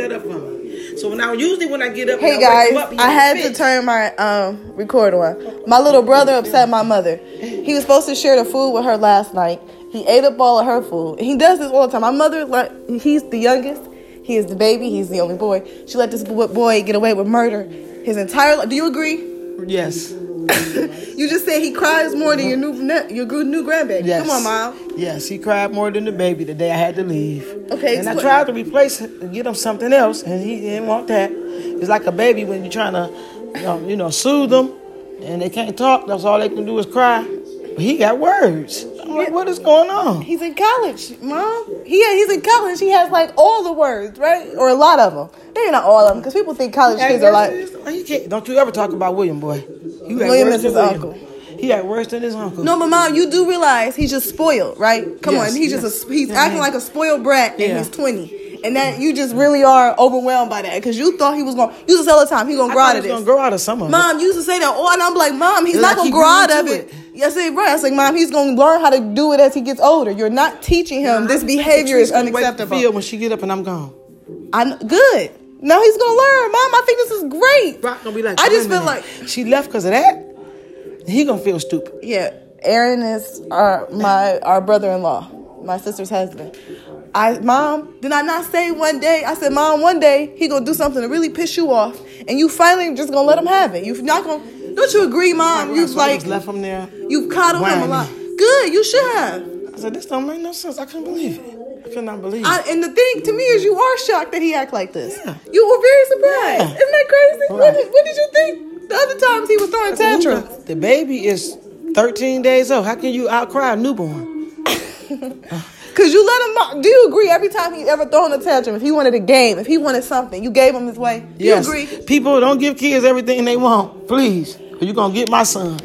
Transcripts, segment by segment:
that up for me. So now, usually when I get up, Hey I guys, up, I had to turn my um recorder on. My little brother upset my mother. He was supposed to share the food with her last night. He ate up all of her food. He does this all the time. My mother, like, he's the youngest. He is the baby. He's the only boy. She let this boy get away with murder his entire life. Do you agree? Yes. You just said he cries more than your new your good new grandbaby. Yes. Come on, mom. Yes, he cried more than the baby the day I had to leave. Okay, And I tried to replace it get him something else, and he didn't want that. It's like a baby when you're trying to, you know, you know soothe them, and they can't talk. That's all they can do is cry. But he got words. What is going on? He's in college, mom. He he's in college. He has like all the words, right, or a lot of them. Maybe not all of them, because people think college kids are like. Can't, don't you ever talk about William, boy. You William is his William. uncle. He got worse than his uncle. No, but mom, you do realize he's just spoiled, right? Come Yes, on, he's yes. just a, he's acting like a spoiled brat, and Yeah. he's twenty, and that you just really are overwhelmed by that because you thought he was going. to You used to say all the time he gonna I grow out of this. gonna grow out of some of it. Mom used to say that, oh, and I'm like, Mom, he's It's not like gonna grow out of it. it. Yes, it right. I was like, Mom, he's gonna learn how to do it as he gets older. You're not teaching him this behavior is Patrice gonna wake the unacceptable. Feel when she get up and I'm gone. I'm good. Now he's gonna learn, Mom. I think this is great. Rock gonna be like. I just feel like she left because of that. He gonna feel stupid. Yeah, Aaron is our my our brother-in-law, my sister's husband. I mom, did I not say one day? I said, Mom, one day he gonna do something to really piss you off, and you finally just gonna let him have it. You're not gonna. Don't you agree, Mom? You've like left him there. you've coddled him a lot. Good, you should have. I said, this don't make no sense. I couldn't believe it. I could not believe it. I, and the thing to me is, you are shocked that he act like this. Yeah. You were very surprised. Yeah. Isn't that crazy? What, did, what did you think? The other times he was throwing tantrums. The baby is 13 days old. How can you outcry a newborn? Cause you let him. Do you agree? Every time he ever thrown a tantrum, if he wanted a game, if he wanted something, you gave him his way. Do Yes. You agree? People don't give kids everything they want. Please. Or you gonna get my son.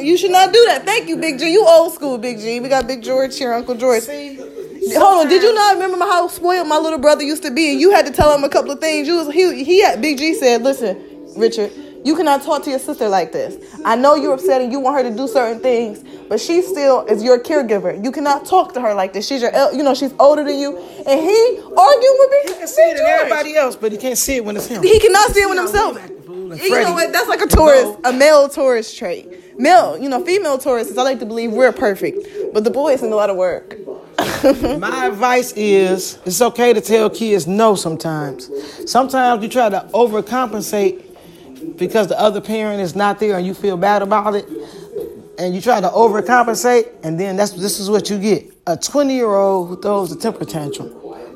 You should not do that. Thank you, Big G. You old school, Big G. We got Big George here, Uncle George. Hold on. Did you not remember how spoiled my little brother used to be? And you had to tell him a couple of things. You was he he had Big G said, "Listen, Richard, you cannot talk to your sister like this. I know you're upset and you want her to do certain things, but she still is your caregiver. You cannot talk to her like this. She's your, el- you know, she's older than you." And he argued with me. He can see it in everybody else, but he can't see it when it's him. He cannot see it when himself. You know what? That's like a tourist, a male tourist trait. Male, you know, female tourists. I like to believe we're perfect, but the boys need a lot of work. My advice is it's okay to tell kids no sometimes. Sometimes you try to overcompensate because the other parent is not there and you feel bad about it. And you try to overcompensate, and then that's this is what you get. A 20 year old who throws a temper tantrum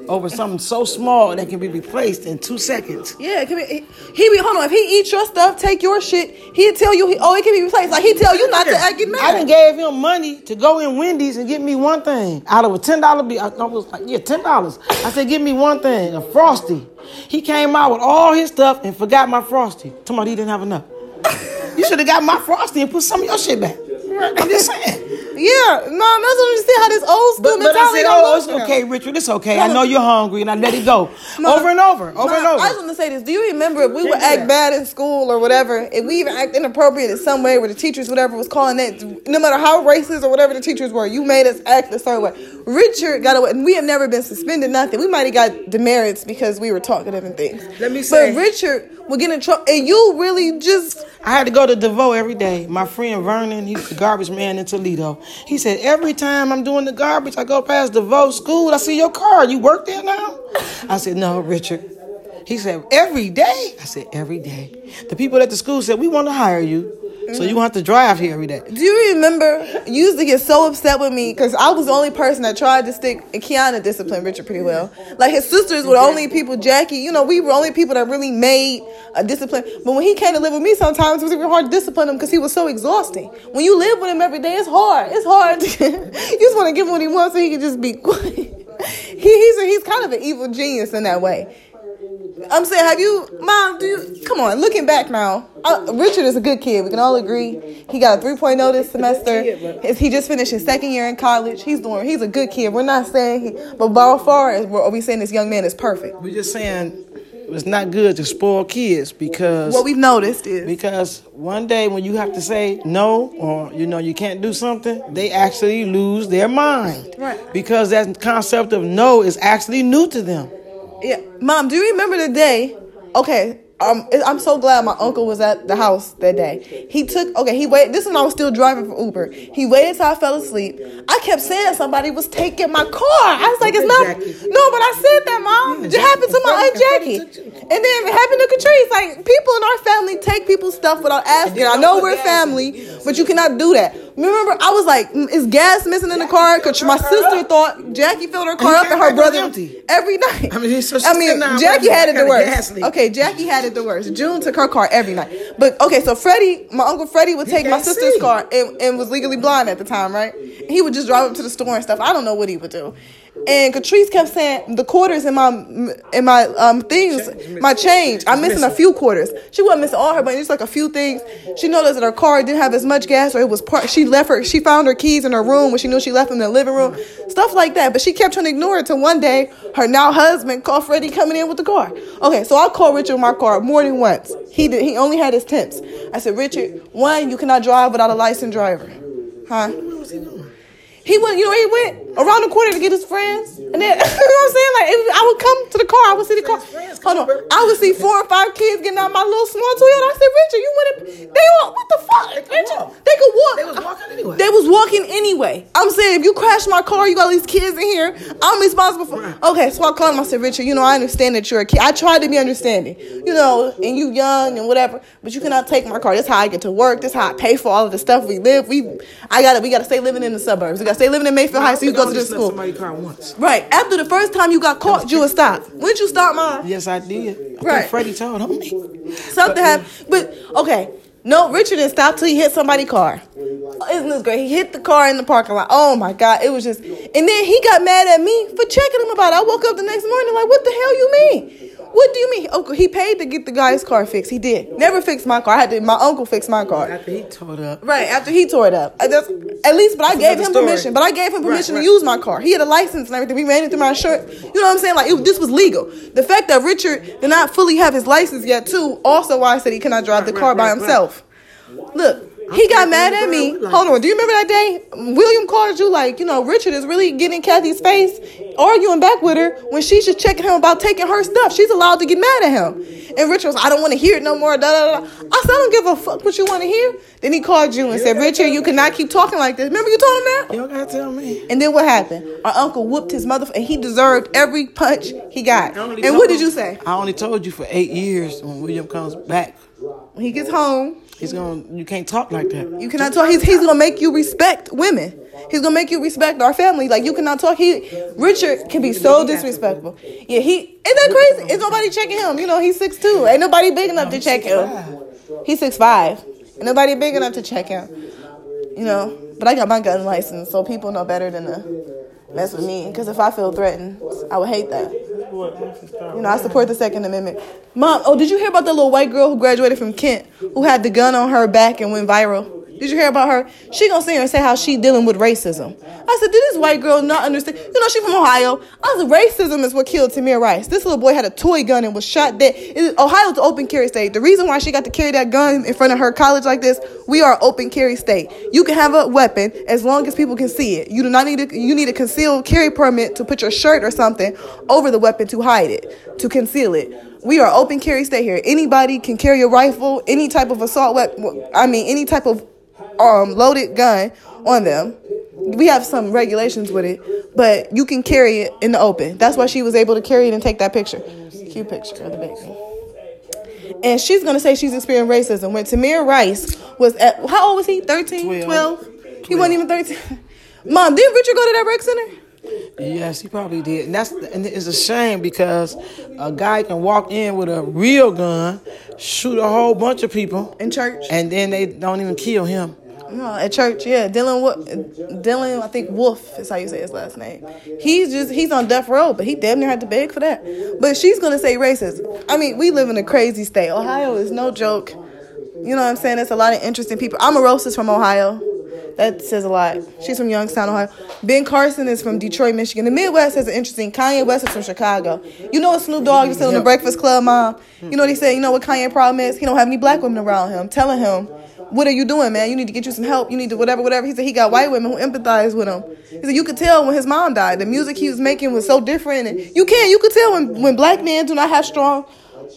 over something so small that can be replaced in two seconds. Yeah, it can be, he, he be hold on. If he eats your stuff, take your shit. He'll tell you, he, oh, it can be replaced. Like he tell you not to act get mad. I done gave him money to go in Wendy's and get me one thing out of a ten dollar bill. I was like, yeah, ten dollars. I said, give me one thing, a frosty. He came out with all his stuff and forgot my frosty. He didn't have enough. you should have got my frosty and put some of your shit back. I'm just saying. Yeah, no, that's what I'm saying. How this old school But, but I mentality said, oh, it's okay, Richard. It's okay. I know you're hungry, and I let it go Ma, over and over, over Ma, and over. I just want to say this. Do you remember if we would act that. bad in school or whatever, if we even act inappropriate in some way where the teachers, whatever, was calling it, no matter how racist or whatever the teachers were, you made us act a certain way. Richard got away, and we have never been suspended, nothing. We might have got demerits because we were talkative and things. Let me say- But Richard would get in trouble, and you really just. I had to go to DeVoe every day. My friend Vernon, he's the garbage man in Toledo. He said, every time I'm doing the garbage, I go past DeVoe school, I see your car. You work there now? I said, no, Richard. He said, every day? I said, every day. The people at the school said, we want to hire you. So you want to drive here every day. Do you remember? You used to get so upset with me because I was the only person that tried to stick. And Kiana disciplined Richard pretty well. Like his sisters were the only people. Jackie, you know, we were only people that really made a discipline. But when he came to live with me, sometimes it was even hard to discipline him because he was so exhausting. When you live with him every day, it's hard. It's hard. You just want to give him what he wants so he can just be quiet. He, he's a, he's kind of an evil genius in that way. I'm saying, have you, mom? Do you come on? Looking back now, uh, Richard is a good kid. We can all agree. He got a 3.0 this semester. He just finished his second year in college. He's doing. He's a good kid. We're not saying he, but by far, we're, are we saying this young man is perfect? We're just saying it's not good to spoil kids because What we've noticed is Because one day when you have to say no or you know you can't do something, they actually lose their mind. Right. Because that concept of no is actually new to them. Yeah, mom, do you remember the day? Okay, um, I'm so glad my uncle was at the house that day. He took okay. He waited. This is when I was still driving for Uber. He waited till I fell asleep. I kept saying somebody was taking my car. I was like, it's not. No, but I said that, mom. It happened to my aunt Jackie, and then it happened to Catrice. Like people in our family take people's stuff without asking. I know we're family, but you cannot do that. Remember, I was like, mm, is gas missing in the car? Because my sister thought Jackie filled her car up and her brother every night. I mean, so I mean Jackie had it the worst. Okay, Jackie had it the worst. June took her car every night. But okay, so Freddie, my uncle Freddie would take my sister's see. car and, and was legally blind at the time, right? He would just drive up to the store and stuff. I don't know what he would do. And Catrice kept saying the quarters in my in my um things, my change. I'm missing a few quarters. She wasn't missing all her, but just like a few things. She noticed that her car didn't have as much gas, or it was part. She left her. She found her keys in her room when she knew she left them in the living room. Stuff like that. But she kept trying to ignore it. Till one day, her now husband called Freddie coming in with the car. Okay, so I called Richard my car more than once. He did. He only had his temps. I said, Richard, one, you cannot drive without a licensed driver, huh? He went, you know, he went around the corner to get his friends, and then you know what I'm saying. Like I would come to the car, I would see the car. Hold on, I would see four or five kids getting out my little small Toyota. I said, Richard, you went. They all what the fuck? They could walk. They could walk. They was walking anyway. They was walking anyway. I'm saying if you crash my car, you got these kids in here. I'm responsible for. Okay, so I called him. I said, Richard, you know, I understand that you're a kid. I tried to be understanding, you know, and you young and whatever, but you cannot take my car. That's how I get to work. That's how I pay for all of the stuff we live. We, I got to, we got to stay living in the suburbs. We got to stay living in Mayfield High so you go school. Somebody car once. Right. After the first time you got caught, you would stop. Wouldn't you stop, mom? Yes, I did. I right. Freddie told on me. Something happened. But okay. No, Richard didn't stop till he hit somebody's car. Isn't this great? He hit the car in the parking lot. Oh my God. It was just and then he got mad at me for checking him about it. I woke up the next morning like, what the hell you mean? What do you mean? Uncle, he paid to get the guy's car fixed. He did. Never fixed my car. I had to. My uncle fixed my car. After he tore it up. Right after he tore it up. Uh, at least, but I gave him story. permission. But I gave him permission right, right. to use my car. He had a license and everything. We ran it through my shirt. You know what I'm saying? Like it, this was legal. The fact that Richard did not fully have his license yet, too, also why I said he cannot drive the car by himself. Look, he got mad at me. Hold on. Do you remember that day? William called you like, you know, Richard is really getting Kathy's face, arguing back with her when she's just checking him about taking her stuff. She's allowed to get mad at him. And Richard was, I don't want to hear it no more. Da, da, da. I said, I don't give a fuck what you want to hear. Then he called you and said, Richard, you cannot keep talking like this. Remember you told him that? You don't gotta tell me. And then what happened? Our uncle whooped his mother, and he deserved every punch he got. And what did you say? I only told you for eight years when William comes back. When he gets home, He's gonna. You can't talk like that. You cannot talk. He's he's gonna make you respect women. He's gonna make you respect our family. Like you cannot talk. He Richard can be so disrespectful. Yeah, he isn't that crazy? Is nobody checking him? You know, he's six two. Ain't nobody big enough to check him. He's six five. Ain't nobody big enough to check him. You know, but I got my gun license, so people know better than to mess with me. Because if I feel threatened, I would hate that. You know, I support the Second Amendment. Mom, oh, did you hear about the little white girl who graduated from Kent who had the gun on her back and went viral? Did you hear about her? She gonna sit here and say how she dealing with racism. I said, did this white girl not understand? You know, she from Ohio. I said, racism is what killed Tamir Rice. This little boy had a toy gun and was shot dead. Ohio's an open carry state. The reason why she got to carry that gun in front of her college like this, we are open carry state. You can have a weapon as long as people can see it. You do not need to, you need a concealed carry permit to put your shirt or something over the weapon to hide it, to conceal it. We are open carry state here. Anybody can carry a rifle, any type of assault weapon. I mean, any type of um, loaded gun on them. We have some regulations with it, but you can carry it in the open. That's why she was able to carry it and take that picture. Cute picture of the baby. And she's gonna say she's experienced racism. When Tamir Rice was at how old was he? 13, 12? 12? He wasn't even 13. Mom, didn't Richard go to that rec center? Yes, he probably did. And that's and it's a shame because a guy can walk in with a real gun, shoot a whole bunch of people in church, and then they don't even kill him. No, at church, yeah. Dylan, Dylan, I think Wolf is how you say his last name. He's just he's on death row, but he damn near had to beg for that. But she's gonna say racist. I mean, we live in a crazy state. Ohio is no joke. You know what I'm saying? There's a lot of interesting people. I'm a Omarosa's from Ohio. That says a lot. She's from Youngstown, Ohio. Ben Carson is from Detroit, Michigan. The Midwest has an interesting. Kanye West is from Chicago. You know what Snoop Dogg is still the Breakfast Club, mom. You know what he said? You know what Kanye problem is? He don't have any black women around him, telling him what are you doing, man? You need to get you some help. You need to whatever, whatever. He said he got white women who empathize with him. He said you could tell when his mom died. The music he was making was so different, and you can you could tell when when black men do not have strong,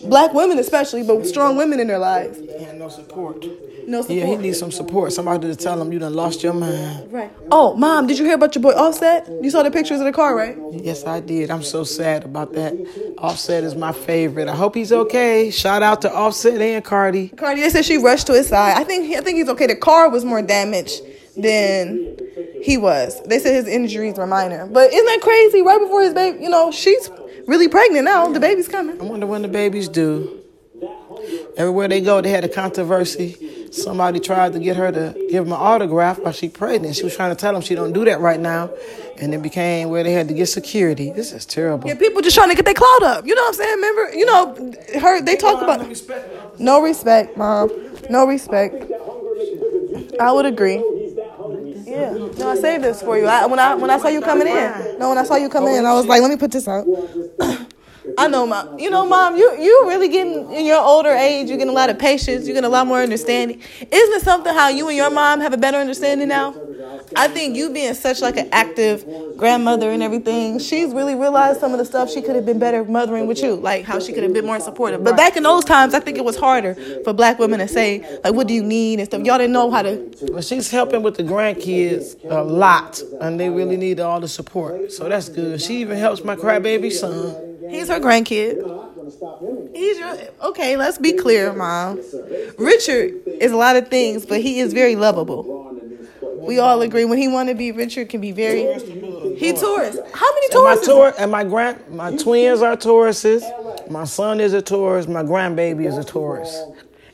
black women especially, but strong women in their lives. He had no support. No support. Yeah, he needs some support. Somebody to tell him you done lost your mind. Right. Oh, mom, did you hear about your boy Offset? You saw the pictures of the car, right? Yes, I did. I'm so sad about that. Offset is my favorite. I hope he's okay. Shout out to Offset and Cardi. Cardi, they said she rushed to his side. I think I think he's okay. The car was more damaged than he was. They said his injuries were minor. But isn't that crazy? Right before his baby, you know, she's really pregnant now. The baby's coming. I wonder when the babies do. Everywhere they go, they had a controversy. Somebody tried to get her to give him an autograph while she pregnant. She was trying to tell him she don't do that right now, and it became where they had to get security. This is terrible. Yeah, people just trying to get their clout up. You know what I'm saying? Remember, you know, her they talk about no respect, mom. No respect. I would agree. Yeah. No, I saved this for you. I, when I when I saw you coming in. No, when I saw you coming in, I was like, let me put this out. I know, mom. You know, mom. You you really getting in your older age. You're getting a lot of patience. You're getting a lot more understanding. Isn't it something how you and your mom have a better understanding now? I think you being such like an active grandmother and everything, she's really realized some of the stuff she could have been better mothering with you, like how she could have been more supportive. But back in those times, I think it was harder for black women to say like, "What do you need?" and stuff. Y'all didn't know how to. But she's helping with the grandkids a lot, and they really need all the support. So that's good. She even helps my crybaby son. He's her grandkid. He's your okay. Let's be clear, mom. Richard is a lot of things, but he is very lovable. We all agree when he want to be Richard can be very. He Taurus. How many And my Taurus? And my grand my twins are Tauruses. My son is a Taurus. My grandbaby is a Taurus.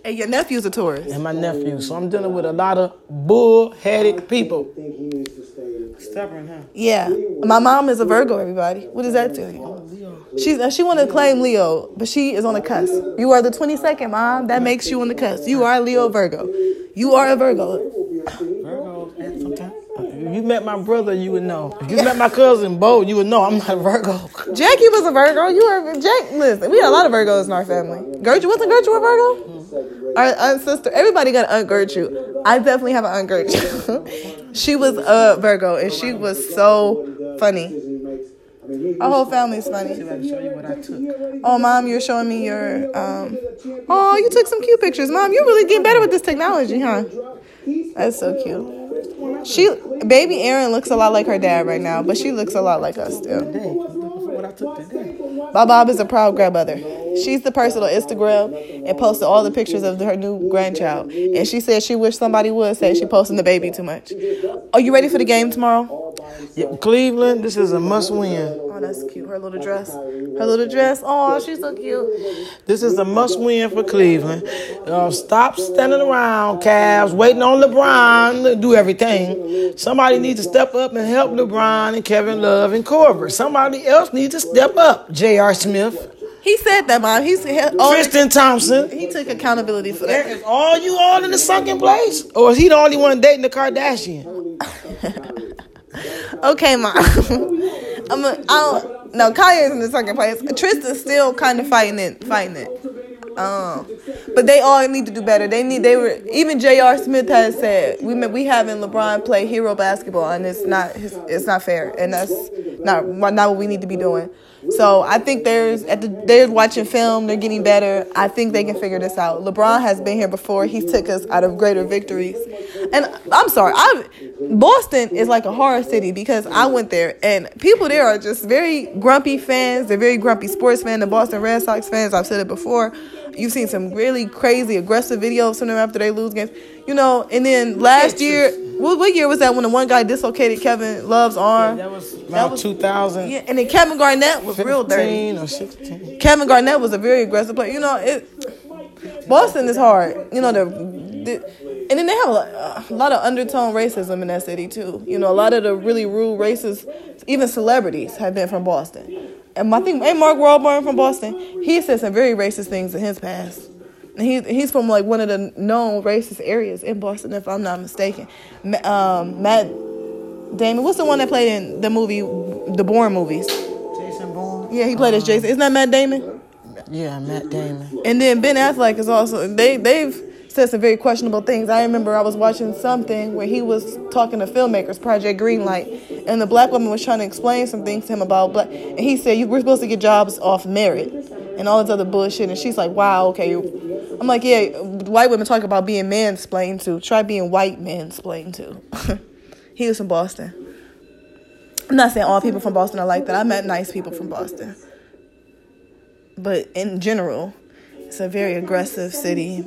And your nephew's a Taurus. And my nephew. So I'm dealing with a lot of bull-headed people. Stubborn, huh? Yeah, my mom is a Virgo. Everybody, what does that tell you? She's she want to claim Leo, but she is on the cusp. You are the twenty second, mom. That makes you on the cusp. You are a Leo Virgo. You are a Virgo. Virgos, and sometimes if you met my brother, you would know. If you met my cousin Bo, you would know I'm not a Virgo. Jackie was a Virgo. You were Jack. Listen, we had a lot of Virgos in our family. Gertrude wasn't Gertrude a Virgo? Our aunt sister. Everybody got an aunt Gertrude. I definitely have an aunt Gertrude. she was a Virgo, and she was so funny. Our whole family's funny. I can show you what I took. Oh, mom, you're showing me your. Um, oh, you took some cute pictures, mom. You're really getting better with this technology, huh? That's so cute. She, baby Erin, looks a lot like her dad right now, but she looks a lot like us still. My Bob is a proud grandmother. She's the person on Instagram and posted all the pictures of her new grandchild. And she said she wished somebody would say she posting the baby too much. Are you ready for the game tomorrow? Yeah, Cleveland, this is a must win. Oh, that's cute. Her little dress. Her little dress. Oh, she's so cute. This is a must win for Cleveland. Uh, stop standing around, Cavs, waiting on LeBron to do everything. Somebody needs to step up and help LeBron and Kevin Love and Korver. Somebody else needs to step up. J.R. Smith, He said that, mom. He said, oh, Tristan Thompson. he took accountability for that. Is all you all in the sunken place? Or is he the only one dating the Kardashian? Okay, mom. I'm a, I don't, no, Kanye's in the second place. Tristan's still kind of fighting it, fighting it. Um, but they all need to do better. They need. They were even J.R. Smith has said we we having LeBron play hero basketball, and it's not it's not fair, and that's not not what we need to be doing. So I think there's at the they're watching film. They're getting better. I think they can figure this out. LeBron has been here before. He took us out of greater victories. And I'm sorry, I Boston is like a horror city because I went there and people there are just very grumpy fans. They're very grumpy sports fans. The Boston Red Sox fans. I've said it before. You've seen some really crazy, aggressive videos from them after they lose games. You know, and then last year, what, what year was that when the one guy dislocated Kevin Love's arm? That was about was- 2015 Yeah, and then Kevin Garnett was real dirty. or 16. Kevin Garnett was a very aggressive player. You know, it Boston is hard. You know, the, the and then they have a lot, a lot of undertone racism in that city too. You know, a lot of the really rude racist, even celebrities have been from Boston. And I think, ain't Mark Wahlberg from Boston? He said some very racist things in his past. And he he's from like one of the known racist areas in Boston, if I'm not mistaken. Um, Matt Damon, what's the one that played in the movie, the Bourne movies? Jason Bourne? Yeah, he played as Jason. Isn't that Matt Damon? Yeah, Matt Damon. And then Ben Affleck is also they they've said some very questionable things. I remember I was watching something where he was talking to filmmakers, Project Greenlight, and the black woman was trying to explain some things to him about black, and he said, "We're supposed to get jobs off merit." And all this other bullshit, and she's like, "Wow, okay." I'm like, "Yeah, white women talk about being mansplained to. Try being white mansplained to." he was from Boston. I'm not saying all people from Boston are like that. I met nice people from Boston, but in general, it's a very aggressive city.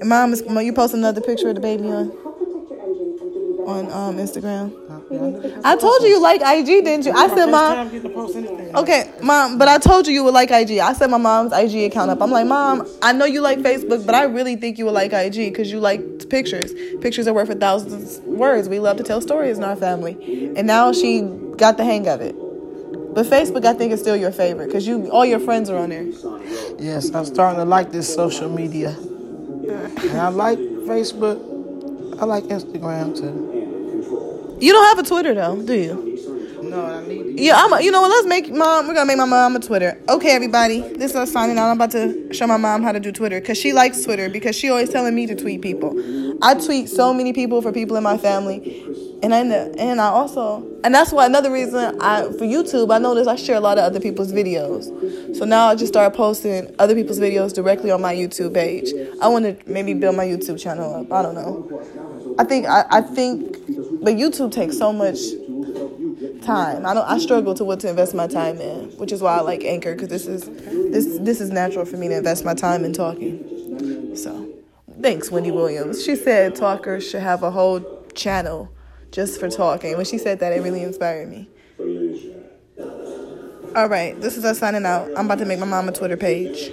And mom is you post another picture of the baby on on um, Instagram. I told you you like IG, didn't you? I said, mom. Okay, mom, but I told you you would like IG. I set my mom's IG account up. I'm like, mom, I know you like Facebook, but I really think you would like IG because you like pictures. Pictures are worth a thousand words. We love to tell stories in our family, and now she got the hang of it. But Facebook, I think, is still your favorite because you all your friends are on there. Yes, I'm starting to like this social media. And I like Facebook. I like Instagram too. You don't have a Twitter though, do you? No, I need. Yeah, I'm. A, you know what? Let's make mom. We're gonna make my mom a Twitter. Okay, everybody. This is us signing out. I'm about to show my mom how to do Twitter because she likes Twitter because she always telling me to tweet people. I tweet so many people for people in my family, and I and I also and that's why another reason I for YouTube I notice I share a lot of other people's videos. So now I just start posting other people's videos directly on my YouTube page. I want to maybe build my YouTube channel up. I don't know. I think I, I think but YouTube takes so much time. I don't I struggle to what to invest my time in, which is why I like Anchor cuz this is this this is natural for me to invest my time in talking. So, thanks Wendy Williams. She said talkers should have a whole channel just for talking. When she said that, it really inspired me. All right, this is us signing out. I'm about to make my mom a Twitter page.